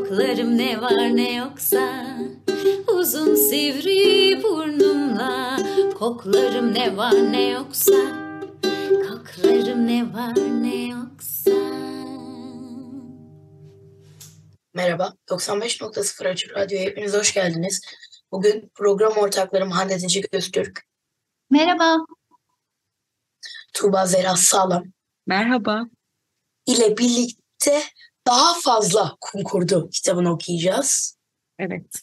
Koklarım ne var ne yoksa Uzun sivri burnumla Koklarım ne var ne yoksa Koklarım ne var ne yoksa Merhaba, 95.0 Açık Radyo'ya hepiniz hoş geldiniz. Bugün program ortaklarım Hande Tecik Öztürk. Merhaba. Tuğba Zera Sağlam. Merhaba. ile birlikte daha fazla kum kurdu kitabını okuyacağız. Evet.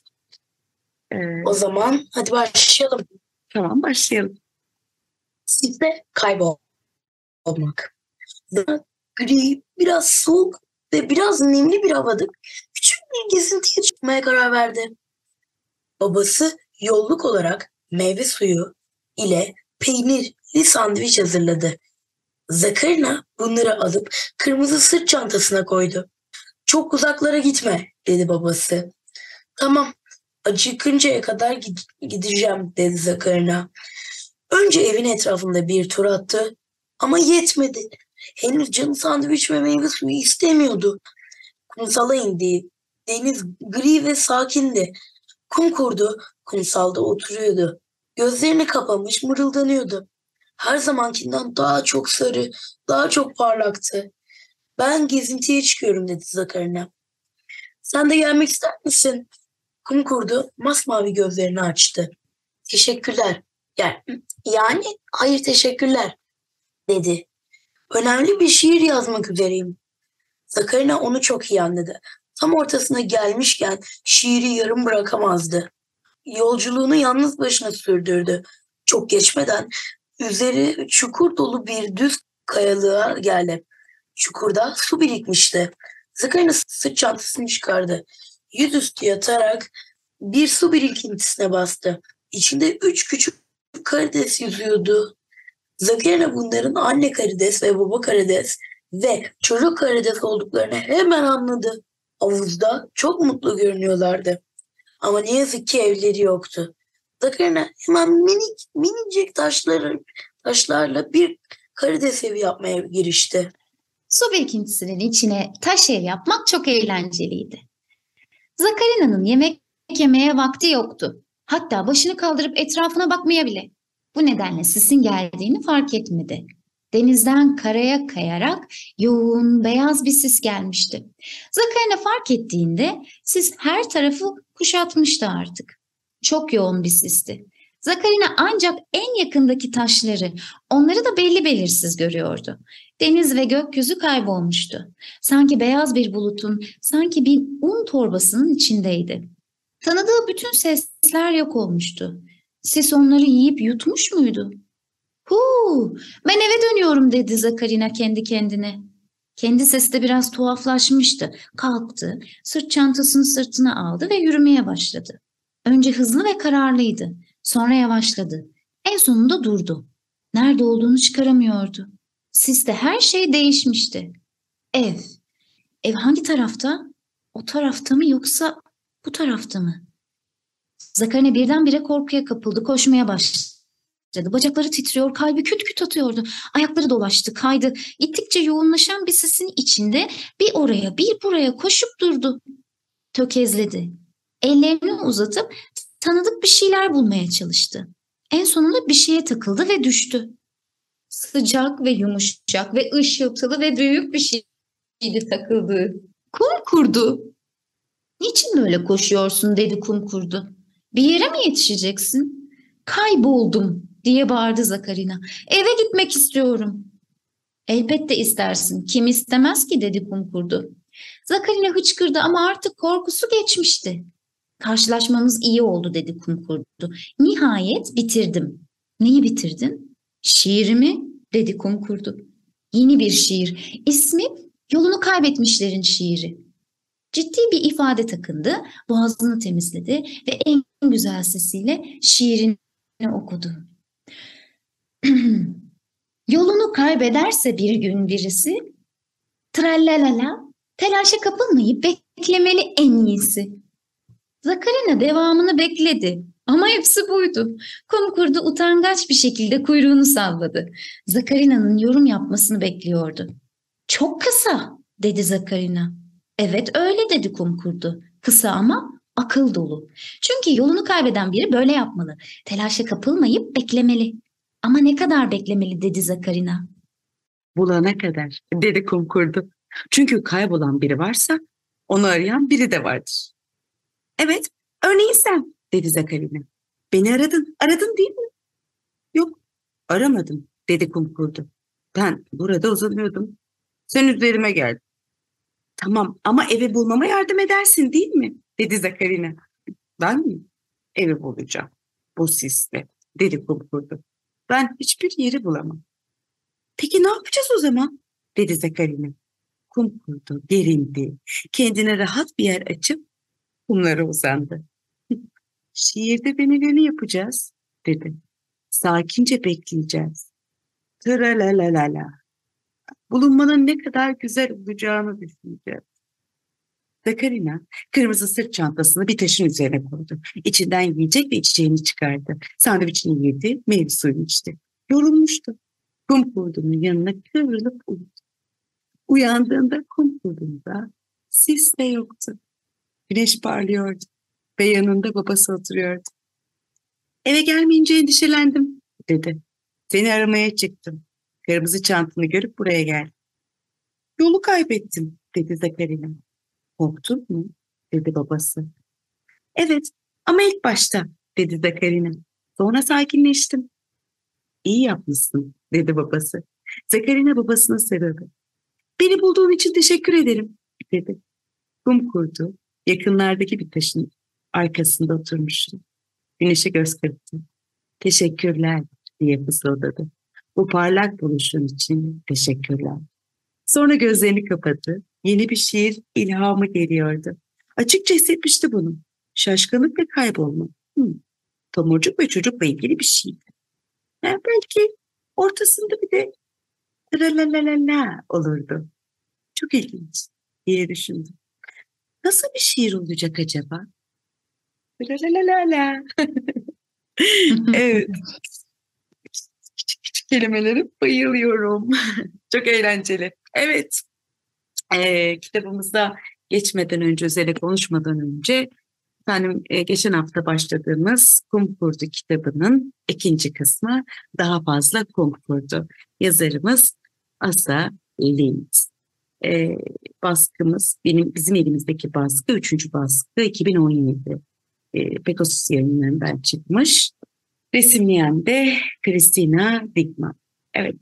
Ee, o zaman hadi başlayalım. Tamam başlayalım. Sizde kaybolmak. Gri, biraz soğuk ve biraz nemli bir havada küçük bir gezintiye çıkmaya karar verdi. Babası yolluk olarak meyve suyu ile peynirli sandviç hazırladı. Zakarina bunları alıp kırmızı sırt çantasına koydu. Çok uzaklara gitme dedi babası. Tamam acıkıncaya kadar gideceğim dedi Zakarina. Önce evin etrafında bir tur attı ama yetmedi. Henüz canı sandviç ve meyve suyu istemiyordu. Kumsala indi. Deniz gri ve sakindi. Kum kurdu, kumsalda oturuyordu. Gözlerini kapamış mırıldanıyordu. Her zamankinden daha çok sarı, daha çok parlaktı. Ben gezintiye çıkıyorum dedi Zakarina. Sen de gelmek ister misin? Kum kurdu, masmavi gözlerini açtı. Teşekkürler. Yani, hayır teşekkürler dedi. Önemli bir şiir yazmak üzereyim. Zakarina onu çok iyi anladı. Tam ortasına gelmişken şiiri yarım bırakamazdı. Yolculuğunu yalnız başına sürdürdü. Çok geçmeden üzeri çukur dolu bir düz kayalığa geldi. Çukurda su birikmişti. Zakarina sırt çantasını çıkardı. Yüzüstü yatarak bir su birikintisine bastı. İçinde üç küçük karides yüzüyordu. Zakarina bunların anne karides ve baba karides ve çocuk karides olduklarını hemen anladı. Havuzda çok mutlu görünüyorlardı. Ama ne yazık ki evleri yoktu. Zakarina hemen minik minicik taşları, taşlarla bir karides evi yapmaya girişti. Su birikintisinin içine taş ev yapmak çok eğlenceliydi. Zakarina'nın yemek yemeye vakti yoktu. Hatta başını kaldırıp etrafına bakmaya bile. Bu nedenle sisin geldiğini fark etmedi. Denizden karaya kayarak yoğun beyaz bir sis gelmişti. Zakarina fark ettiğinde sis her tarafı kuşatmıştı artık. Çok yoğun bir sisti. Zakarina ancak en yakındaki taşları, onları da belli belirsiz görüyordu. Deniz ve gökyüzü kaybolmuştu. Sanki beyaz bir bulutun, sanki bir un torbasının içindeydi. Tanıdığı bütün sesler yok olmuştu. Ses onları yiyip yutmuş muydu? Huu, ben eve dönüyorum dedi Zakarina kendi kendine. Kendi sesi de biraz tuhaflaşmıştı. Kalktı, sırt çantasını sırtına aldı ve yürümeye başladı. Önce hızlı ve kararlıydı. Sonra yavaşladı. En sonunda durdu. Nerede olduğunu çıkaramıyordu. Siste her şey değişmişti. Ev. Ev hangi tarafta? o tarafta mı yoksa bu tarafta mı? Zakarina birdenbire korkuya kapıldı, koşmaya başladı. Bacakları titriyor, kalbi küt küt atıyordu. Ayakları dolaştı, kaydı. Gittikçe yoğunlaşan bir sesin içinde bir oraya bir buraya koşup durdu. Tökezledi. Ellerini uzatıp tanıdık bir şeyler bulmaya çalıştı. En sonunda bir şeye takıldı ve düştü. Sıcak ve yumuşak ve ışıltılı ve büyük bir şeydi takıldığı. Kum kurdu. Niçin böyle koşuyorsun dedi kum kurdu. Bir yere mi yetişeceksin? Kayboldum diye bağırdı Zakarina. Eve gitmek istiyorum. Elbette istersin. Kim istemez ki dedi kum kurdu. Zakarina hıçkırdı ama artık korkusu geçmişti. Karşılaşmamız iyi oldu dedi kum kurdu. Nihayet bitirdim. Neyi bitirdin? Şiirimi dedi kum kurdu. Yeni bir şiir. İsmi Yolunu Kaybetmişlerin Şiiri. Ciddi bir ifade takındı, boğazını temizledi ve en güzel sesiyle şiirini okudu. Yolunu kaybederse bir gün birisi, trallalala, telaşa kapılmayıp beklemeli en iyisi. Zakarina devamını bekledi ama hepsi buydu. Kum kurdu utangaç bir şekilde kuyruğunu salladı. Zakarina'nın yorum yapmasını bekliyordu. Çok kısa dedi Zakarina. Evet öyle dedi kum kurdu. Kısa ama akıl dolu. Çünkü yolunu kaybeden biri böyle yapmalı. Telaşa kapılmayıp beklemeli. Ama ne kadar beklemeli dedi Zakarina. Bulana kadar dedi kum kurdu. Çünkü kaybolan biri varsa onu arayan biri de vardır. Evet, örneğin sen dedi Zakarina. Beni aradın, aradın değil mi? Yok, aramadım dedi kum kurdu. Ben burada uzanıyordum. Sen üzerime geldin. Tamam ama evi bulmama yardım edersin değil mi? Dedi Zakarina. Ben mi? Evi bulacağım. Bu sisle. Dedi kum kurdu. Ben hiçbir yeri bulamam. Peki ne yapacağız o zaman? Dedi Zakarina. Kum kurdu, gerindi. Kendine rahat bir yer açıp kumlara uzandı. Şiirde denileni yapacağız, dedi. Sakince bekleyeceğiz. Tralalalala. Bulunmanın ne kadar güzel olacağını düşüneceğiz. Zakarina kırmızı sırt çantasını bir taşın üzerine koydu. İçinden yiyecek ve içeceğini çıkardı. Sandviçini yedi, meyve suyunu içti. Yorulmuştu. Kum kurdunun yanına kıvrılıp uyudu. Uyandığında kum kurdunda sis de yoktu. Güneş parlıyordu ve yanında babası oturuyordu. Eve gelmeyince endişelendim dedi. Seni aramaya çıktım. Kırmızı çantanı görüp buraya gel. Yolu kaybettim dedi Zakarina. Korktun mu? dedi babası. Evet ama ilk başta dedi Zakarina. Sonra sakinleştim. İyi yapmışsın dedi babası. Zakarina babasına sarıldı. Beni bulduğun için teşekkür ederim dedi. Kum kurdu. Yakınlardaki bir taşın arkasında oturmuştu. Güneşe göz kırptı. Teşekkürler diye fısıldadı. Bu parlak buluşun için teşekkürler. Sonra gözlerini kapadı. Yeni bir şiir ilhamı geliyordu. Açıkça hissetmişti bunu. Şaşkınlık ve kaybolma. Hmm. Tomurcuk ve çocukla ilgili bir şeydi. Yani belki ortasında bir de la olurdu. Çok ilginç diye düşündüm. Nasıl bir şiir olacak acaba? La la la la. evet. Küçük küçük kelimelere bayılıyorum. Çok eğlenceli. Evet. Ee, kitabımızda geçmeden önce, üzerine konuşmadan önce efendim e, geçen hafta başladığımız Kum Kurdu kitabının ikinci kısmı daha fazla Kum Kurdu. Yazarımız Asa Lind. E, baskımız, benim bizim elimizdeki baskı, üçüncü baskı 2017 e, Pegasus yayınlarından çıkmış. Resimleyen de Christina Dickman. Evet.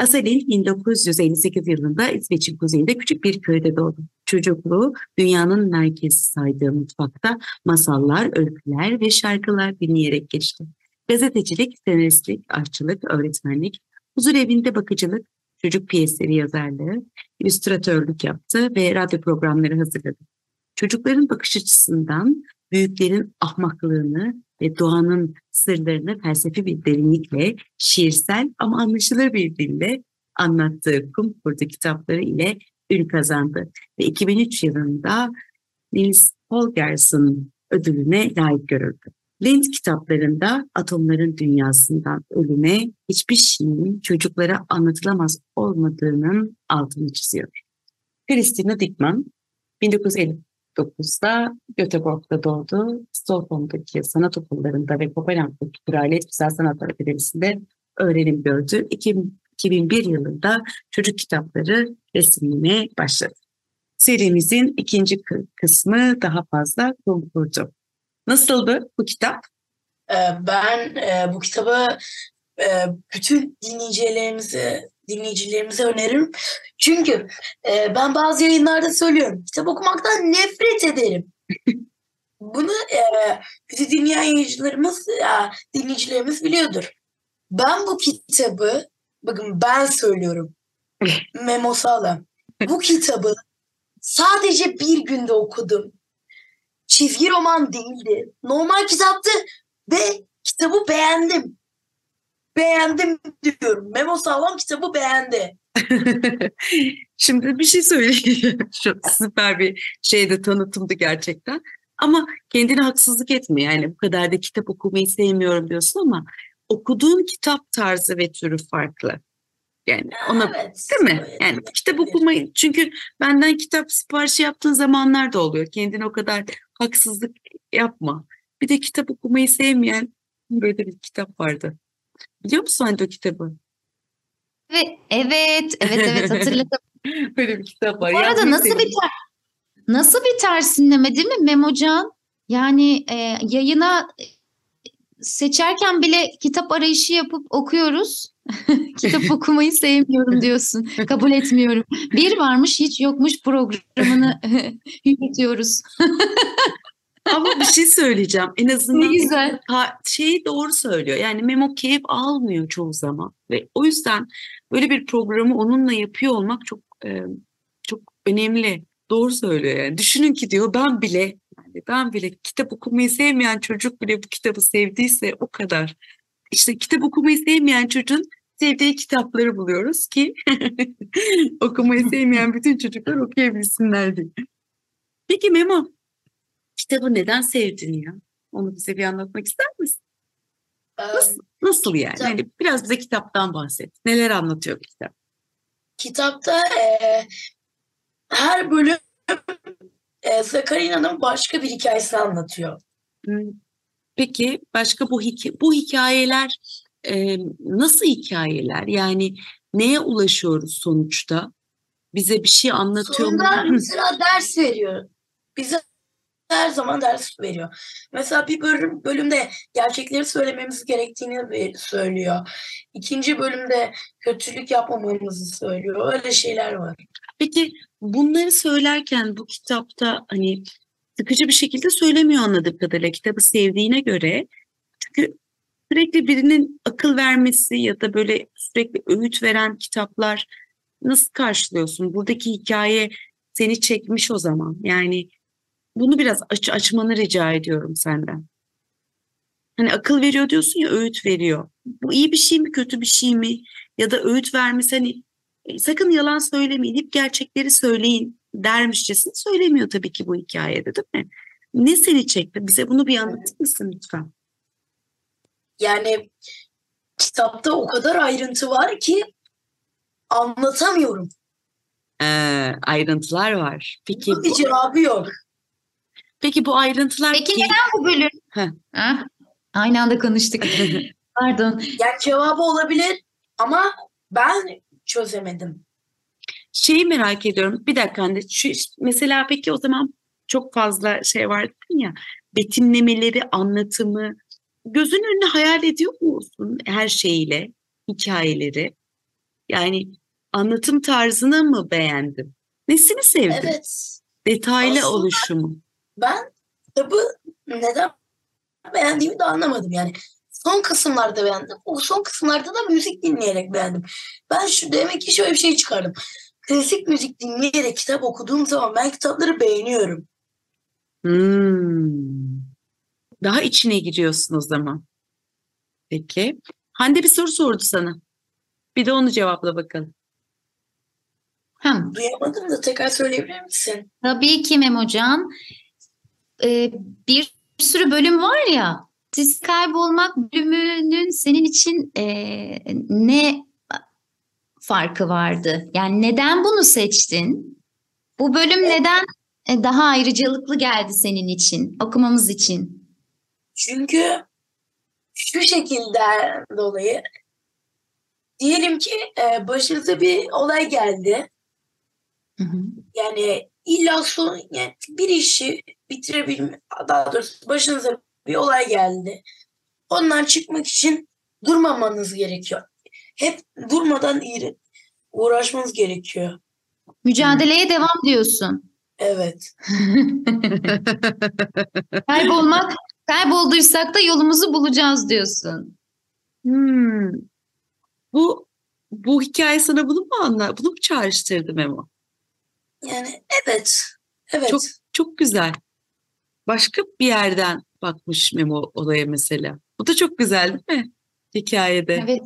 Asalin 1958 yılında İsveç'in kuzeyinde küçük bir köyde doğdu. Çocukluğu dünyanın merkezi saydığı mutfakta masallar, öyküler ve şarkılar dinleyerek geçti. Gazetecilik, senaristlik, aşçılık, öğretmenlik, huzur evinde bakıcılık, çocuk piyesleri yazarlığı, illüstratörlük yaptı ve radyo programları hazırladı. Çocukların bakış açısından büyüklerin ahmaklığını ve doğanın sırlarını felsefi bir derinlikle, şiirsel ama anlaşılır bir dille anlattığı kum kurdu kitapları ile ün kazandı ve 2003 yılında Niels Holgersson ödülüne layık görüldü. Lind kitaplarında atomların dünyasından ölüme hiçbir şeyin çocuklara anlatılamaz olmadığının altını çiziyor. Christina Dickman 1959'da Göteborg'da doğdu. Stockholm'daki sanat okullarında ve Kopenhag'daki Kraliyet Güzel Sanatlar Akademisi'nde öğrenim gördü. 2001 yılında çocuk kitapları resimine başladı. Serimizin ikinci kısmı daha fazla konkurdu. Nasıldı bu kitap? Ee, ben e, bu kitabı e, bütün dinleyicilerimize dinleyicilerimize öneririm. Çünkü e, ben bazı yayınlarda söylüyorum. Kitap okumaktan nefret ederim. Bunu bizi dinleyen yayıncılarımız, ya, dinleyicilerimiz biliyordur. Ben bu kitabı, bakın ben söylüyorum. Memo Sağlam. Bu kitabı sadece bir günde okudum. Çizgi roman değildi. Normal kitaptı ve kitabı beğendim. Beğendim diyorum. Memo Sağlam kitabı beğendi. Şimdi bir şey söyleyeyim. Şu süper bir şeyde tanıtımdı gerçekten. Ama kendine haksızlık etme. Yani bu kadar da kitap okumayı sevmiyorum diyorsun ama okuduğun kitap tarzı ve türü farklı. Yani ona Evet, değil mi? Yani evet. kitap okumayı çünkü benden kitap siparişi yaptığın zamanlar da oluyor. Kendine o kadar haksızlık yapma. Bir de kitap okumayı sevmeyen böyle bir kitap vardı. Biliyor musun hangi o kitabı? Ve evet, evet, evet hatırladım. Böyle bir kitap var. Bu arada nasıl bir ter, nasıl bir tersinleme değil mi Memocan? Yani e, yayına seçerken bile kitap arayışı yapıp okuyoruz. kitap okumayı sevmiyorum diyorsun. Kabul etmiyorum. Bir varmış hiç yokmuş programını yürütüyoruz. Ama bir şey söyleyeceğim. En Ne azından güzel. ha, şeyi doğru söylüyor. Yani Memo keyif almıyor çoğu zaman. Ve o yüzden böyle bir programı onunla yapıyor olmak çok e, çok önemli. Doğru söylüyor yani. Düşünün ki diyor ben bile yani ben bile kitap okumayı sevmeyen çocuk bile bu kitabı sevdiyse o kadar. İşte kitap okumayı sevmeyen çocuğun sevdiği kitapları buluyoruz ki okumayı sevmeyen bütün çocuklar okuyabilsinler diye. Peki Memo, kitabı neden sevdin ya? Onu bize bir anlatmak ister misin? Ee, Nasıl, nasıl yani? Kitap- Hani biraz bize kitaptan bahset. Neler anlatıyor kitap? kitapta e, her bölüm e, Zakarina'nın başka bir hikayesini anlatıyor. Hmm. Peki başka bu hikaye, bu hikayeler e, nasıl hikayeler? Yani neye ulaşıyoruz sonuçta? Bize bir şey anlatıyor mu? Sonunda Hı. mesela ders veriyor. Bize her zaman ders veriyor. Mesela bir bölüm, bölümde gerçekleri söylememiz gerektiğini söylüyor. İkinci bölümde kötülük yapmamamızı söylüyor. Öyle şeyler var. Peki bunları söylerken bu kitapta hani sıkıcı bir şekilde söylemiyor anladığım kadarıyla kitabı sevdiğine göre. Çünkü sürekli birinin akıl vermesi ya da böyle sürekli öğüt veren kitaplar nasıl karşılıyorsun? Buradaki hikaye seni çekmiş o zaman. Yani bunu biraz aç, açmanı rica ediyorum senden. Hani akıl veriyor diyorsun ya öğüt veriyor. Bu iyi bir şey mi kötü bir şey mi? Ya da öğüt vermesi hani sakın yalan söylemeyin, hep gerçekleri söyleyin dermişçesine söylemiyor tabii ki bu hikayede değil mi? Ne seni çekti? Bize bunu bir anlatır mısın lütfen? Yani kitapta o kadar ayrıntı var ki anlatamıyorum. Ee, ayrıntılar var. Peki Bir bu, cevabı yok. peki bu ayrıntılar Peki ki- neden bu bölüm? Heh. Ha? Aynı anda konuştuk. Pardon. Yani cevabı olabilir ama ben çözemedim. Şeyi merak ediyorum. Bir dakika Hande. Şu, mesela peki o zaman çok fazla şey var dedin ya. Betimlemeleri, anlatımı. Gözünün önüne hayal ediyor musun her şeyiyle hikayeleri? Yani anlatım tarzını mı beğendin? Nesini sevdin? Evet. Detaylı Aslında- oluşumu. Ben kitabı neden beğendiğimi de anlamadım. Yani son kısımlarda beğendim. O son kısımlarda da müzik dinleyerek beğendim. Ben şu demek ki şöyle bir şey çıkardım. Klasik müzik dinleyerek kitap okuduğum zaman ben kitapları beğeniyorum. Hmm. Daha içine giriyorsun o zaman. Peki. Hande bir soru sordu sana. Bir de onu cevapla bakalım. Hem, Duyamadım da tekrar söyleyebilir misin? tabii ki Memocan. Ee, bir sürü bölüm var ya. Siz kaybolmak bölümünün senin için ee, ne farkı vardı? Yani neden bunu seçtin? Bu bölüm neden e, daha ayrıcalıklı geldi senin için, okumamız için? Çünkü şu şekilde dolayı diyelim ki e, başınıza bir olay geldi. Hı hı. Yani illa son yani bir işi bitirebilme daha doğrusu başınıza bir olay geldi. Ondan çıkmak için durmamanız gerekiyor. Hep durmadan iyi uğraşmanız gerekiyor. Mücadeleye devam diyorsun. Evet. Kaybolmak, kaybolduysak da yolumuzu bulacağız diyorsun. Hmm. Bu bu hikaye sana bunu mu anla, bunu mu çağrıştırdı Memo? Yani evet. Evet. Çok çok güzel. Başka bir yerden bakmış Memo olaya mesela. Bu da çok güzel değil mi? Hikayede. Evet.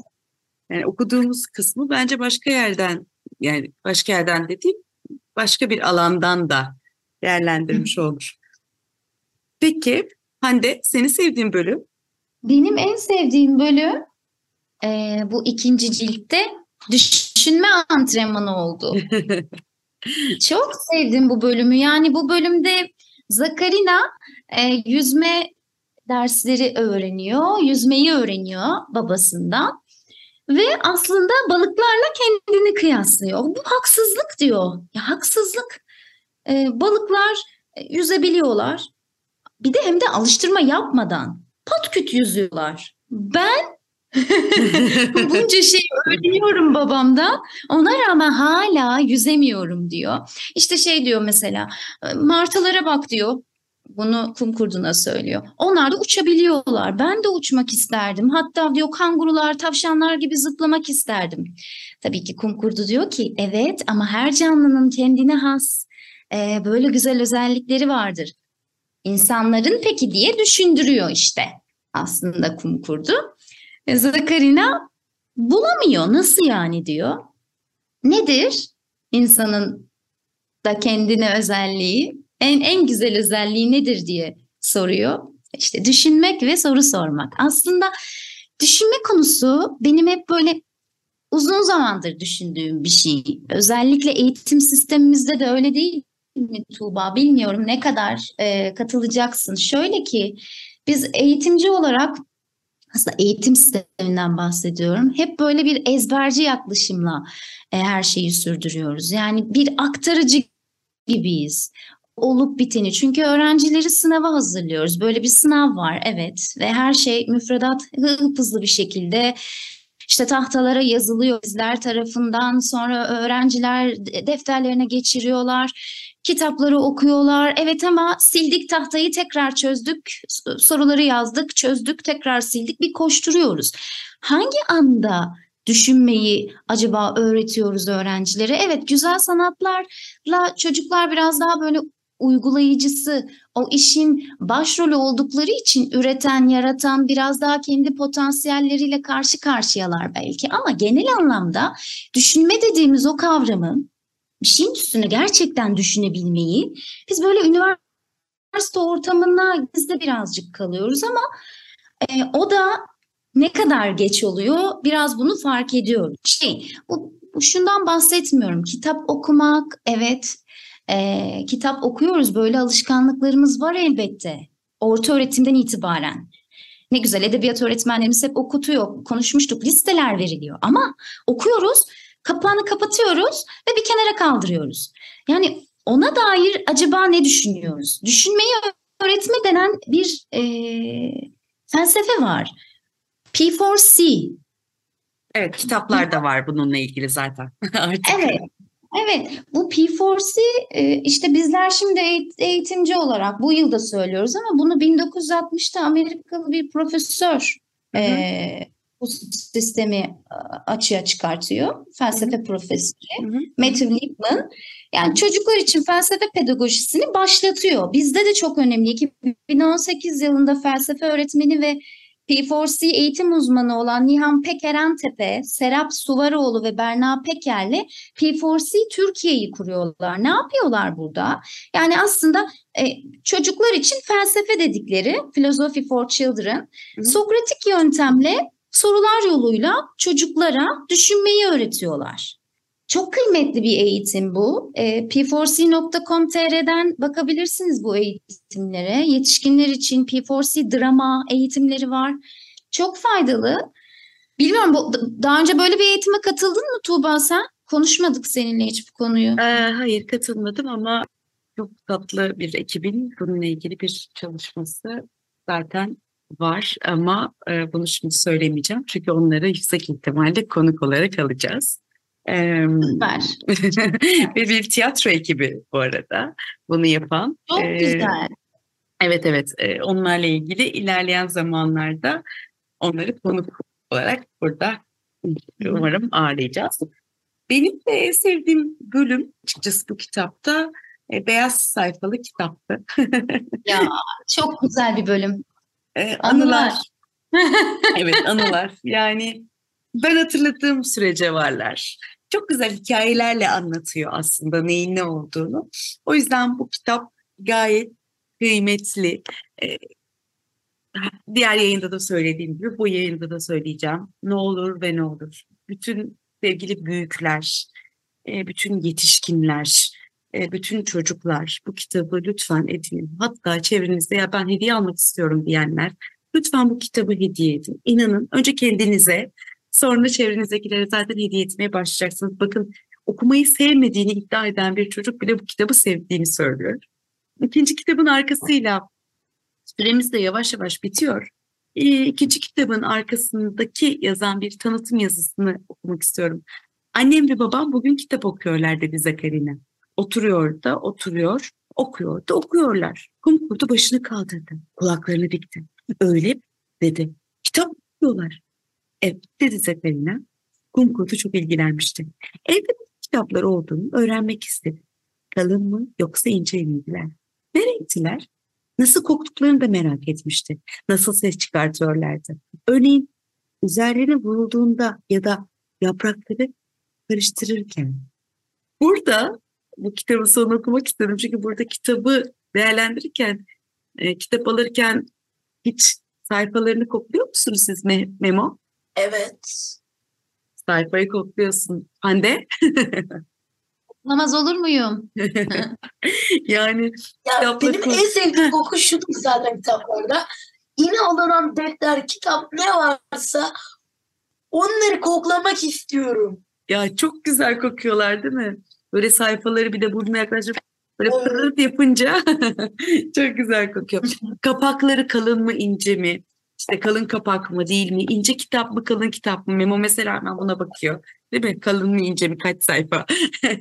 Yani okuduğumuz kısmı bence başka yerden yani başka yerden dediğim başka bir alandan da değerlendirmiş olmuş. Peki Hande seni sevdiğin bölüm? Benim en sevdiğim bölüm e, bu ikinci ciltte düşünme antrenmanı oldu. Çok sevdim bu bölümü. Yani bu bölümde Zakarina e, yüzme dersleri öğreniyor, yüzmeyi öğreniyor babasından ve aslında balıklarla kendini kıyaslıyor. Bu haksızlık diyor. Ya haksızlık. E, balıklar e, yüzebiliyorlar. Bir de hem de alıştırma yapmadan patküt yüzüyorlar. Ben bunca şey öğreniyorum babamdan. Ona rağmen hala yüzemiyorum diyor. İşte şey diyor mesela martılara bak diyor. Bunu kum kurduna söylüyor. Onlar da uçabiliyorlar. Ben de uçmak isterdim. Hatta diyor kangurular, tavşanlar gibi zıplamak isterdim. Tabii ki kum kurdu diyor ki evet ama her canlının kendine has e, böyle güzel özellikleri vardır. İnsanların peki diye düşündürüyor işte aslında kum kurdu. E, Zakarina bulamıyor. Nasıl yani diyor. Nedir insanın da kendine özelliği? En, en güzel özelliği nedir diye soruyor. İşte düşünmek ve soru sormak. Aslında düşünme konusu benim hep böyle uzun zamandır düşündüğüm bir şey. Özellikle eğitim sistemimizde de öyle değil mi Tuğba? Bilmiyorum ne kadar e, katılacaksın. Şöyle ki biz eğitimci olarak aslında eğitim sisteminden bahsediyorum. Hep böyle bir ezberci yaklaşımla e, her şeyi sürdürüyoruz. Yani bir aktarıcı gibiyiz. Olup biteni. Çünkü öğrencileri sınava hazırlıyoruz. Böyle bir sınav var evet ve her şey müfredat hızlı bir şekilde işte tahtalara yazılıyor bizler tarafından sonra öğrenciler defterlerine geçiriyorlar kitapları okuyorlar. Evet ama sildik tahtayı tekrar çözdük, soruları yazdık, çözdük, tekrar sildik. Bir koşturuyoruz. Hangi anda düşünmeyi acaba öğretiyoruz öğrencilere? Evet güzel sanatlarla çocuklar biraz daha böyle uygulayıcısı, o işin başrolü oldukları için üreten, yaratan biraz daha kendi potansiyelleriyle karşı karşıyalar belki ama genel anlamda düşünme dediğimiz o kavramın bir şeyin üstüne gerçekten düşünebilmeyi biz böyle üniversite ortamında bizde birazcık kalıyoruz ama e, o da ne kadar geç oluyor biraz bunu fark ediyoruz. Şey, bu şundan bahsetmiyorum. Kitap okumak evet e, kitap okuyoruz böyle alışkanlıklarımız var elbette. Orta öğretimden itibaren. Ne güzel edebiyat öğretmenlerimiz hep okutuyor. Konuşmuştuk listeler veriliyor ama okuyoruz kapağını kapatıyoruz ve bir kenara kaldırıyoruz. Yani ona dair acaba ne düşünüyoruz? Düşünmeyi öğretme denen bir e, felsefe var. P4C. Evet kitaplarda var bununla ilgili zaten. Artık. Evet. Evet bu P4C e, işte bizler şimdi eğitimci olarak bu yılda söylüyoruz ama bunu 1960'ta Amerikalı bir profesör hı hı. E, bu sistemi açığa çıkartıyor. Felsefe profesörü Hı-hı. Matthew Lipman. Yani çocuklar için felsefe pedagojisini başlatıyor. Bizde de çok önemli. 2018 yılında felsefe öğretmeni ve P4C eğitim uzmanı olan Nihan Pekerentepe, Serap Suvaroğlu ve Berna Peker'le P4C Türkiye'yi kuruyorlar. Ne yapıyorlar burada? Yani aslında e, çocuklar için felsefe dedikleri Philosophy for Children, Hı. Sokratik yöntemle sorular yoluyla çocuklara düşünmeyi öğretiyorlar. Çok kıymetli bir eğitim bu. E, p4c.com.tr'den bakabilirsiniz bu eğitimlere. Yetişkinler için P4C drama eğitimleri var. Çok faydalı. Bilmiyorum bu, daha önce böyle bir eğitime katıldın mı Tuğba sen? Konuşmadık seninle hiç bu konuyu. Ee, hayır katılmadım ama çok tatlı bir ekibin bununla ilgili bir çalışması zaten var ama e, bunu şimdi söylemeyeceğim çünkü onları yüksek ihtimalle konuk olarak alacağız. Ee, Süper. ve bir tiyatro ekibi bu arada bunu yapan. Çok Ee, güzel. Evet evet onlarla ilgili ilerleyen zamanlarda onları konuk olarak burada umarım ağırlayacağız. Benim de en sevdiğim bölüm açıkçası bu kitapta e, beyaz sayfalı kitaptı. Ya çok güzel bir bölüm. E, Anılar. evet anılar. Yani ben hatırladığım sürece varlar. Çok güzel hikayelerle anlatıyor aslında neyin ne olduğunu. O yüzden bu kitap gayet kıymetli. Ee, diğer yayında da söylediğim gibi bu yayında da söyleyeceğim. Ne olur ve ne olur. Bütün sevgili büyükler, e, bütün yetişkinler, e, bütün çocuklar bu kitabı lütfen edinin. Hatta çevrenizde ya ben hediye almak istiyorum diyenler lütfen bu kitabı hediye edin. İnanın önce kendinize sonra çevrenizdekilere zaten hediye etmeye başlayacaksınız. Bakın okumayı sevmediğini iddia eden bir çocuk bile bu kitabı sevdiğini söylüyor. İkinci kitabın arkasıyla süremiz de yavaş yavaş bitiyor. Ee, İkinci kitabın arkasındaki yazan bir tanıtım yazısını okumak istiyorum. Annem ve babam bugün kitap okuyorlar dedi Zakarina. Oturuyor da oturuyor, okuyor da okuyorlar. Kum kurdu başını kaldırdı, kulaklarını dikti. Öyle dedi. Kitap okuyorlar. Evet dedi Zakarina. Kum kurdu çok ilgilenmişti. Evde kitaplar olduğunu öğrenmek istedi. Kalın mı yoksa ince miydiler? Ne renktiler? Nasıl koktuklarını da merak etmişti. Nasıl ses çıkartıyorlardı. Örneğin üzerlerine vurulduğunda ya da yaprakları karıştırırken. Burada bu kitabı son okumak istedim. Çünkü burada kitabı değerlendirirken, e, kitap alırken hiç sayfalarını kokluyor musunuz siz Me- Memo? Evet. Sayfayı kokluyorsun. Hande? Namaz olur muyum? yani Ya benim koy. en sevdiğim koku şu zaten kitaplarda. Yine alınan defter, kitap ne varsa onları koklamak istiyorum. Ya çok güzel kokuyorlar değil mi? Böyle sayfaları bir de burnuna yaklaşıp böyle pırırt yapınca çok güzel kokuyor. Kapakları kalın mı ince mi? İşte kalın kapak mı değil mi? İnce kitap mı kalın kitap mı? Memo mesela hemen buna bakıyor. Değil mi? Kalın mı ince mi? Kaç sayfa?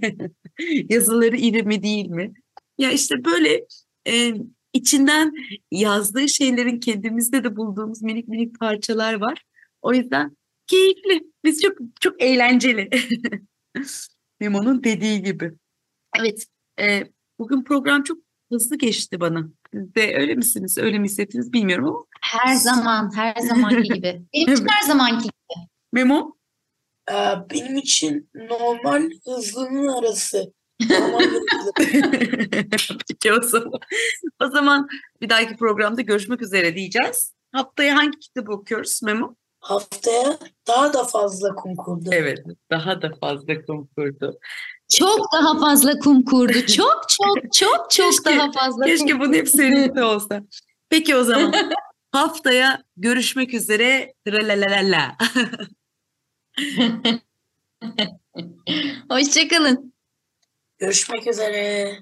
Yazıları iri mi değil mi? Ya işte böyle e, içinden yazdığı şeylerin kendimizde de bulduğumuz minik minik parçalar var. O yüzden keyifli. Biz çok çok eğlenceli. Memo'nun dediği gibi. Evet, e, bugün program çok hızlı geçti bana. Siz de öyle misiniz, öyle mi hissettiniz bilmiyorum ama. Her zaman, her zamanki gibi. Benim için her zamanki Memo, Ee, benim için normal hızlının arası. Peki o zaman. O zaman bir dahaki programda görüşmek üzere diyeceğiz. Haftaya hangi kitabı okuyoruz Memo? Haftaya daha da fazla kum kurdu. Evet, daha da fazla konkurdu. Çok daha fazla kum kurdu. Çok çok çok çok Keşke- daha fazla Keşke kum bunun hep seninle olsa. Peki o zaman haftaya görüşmek üzere. Tralalala. Hoşçakalın. Görüşmek üzere.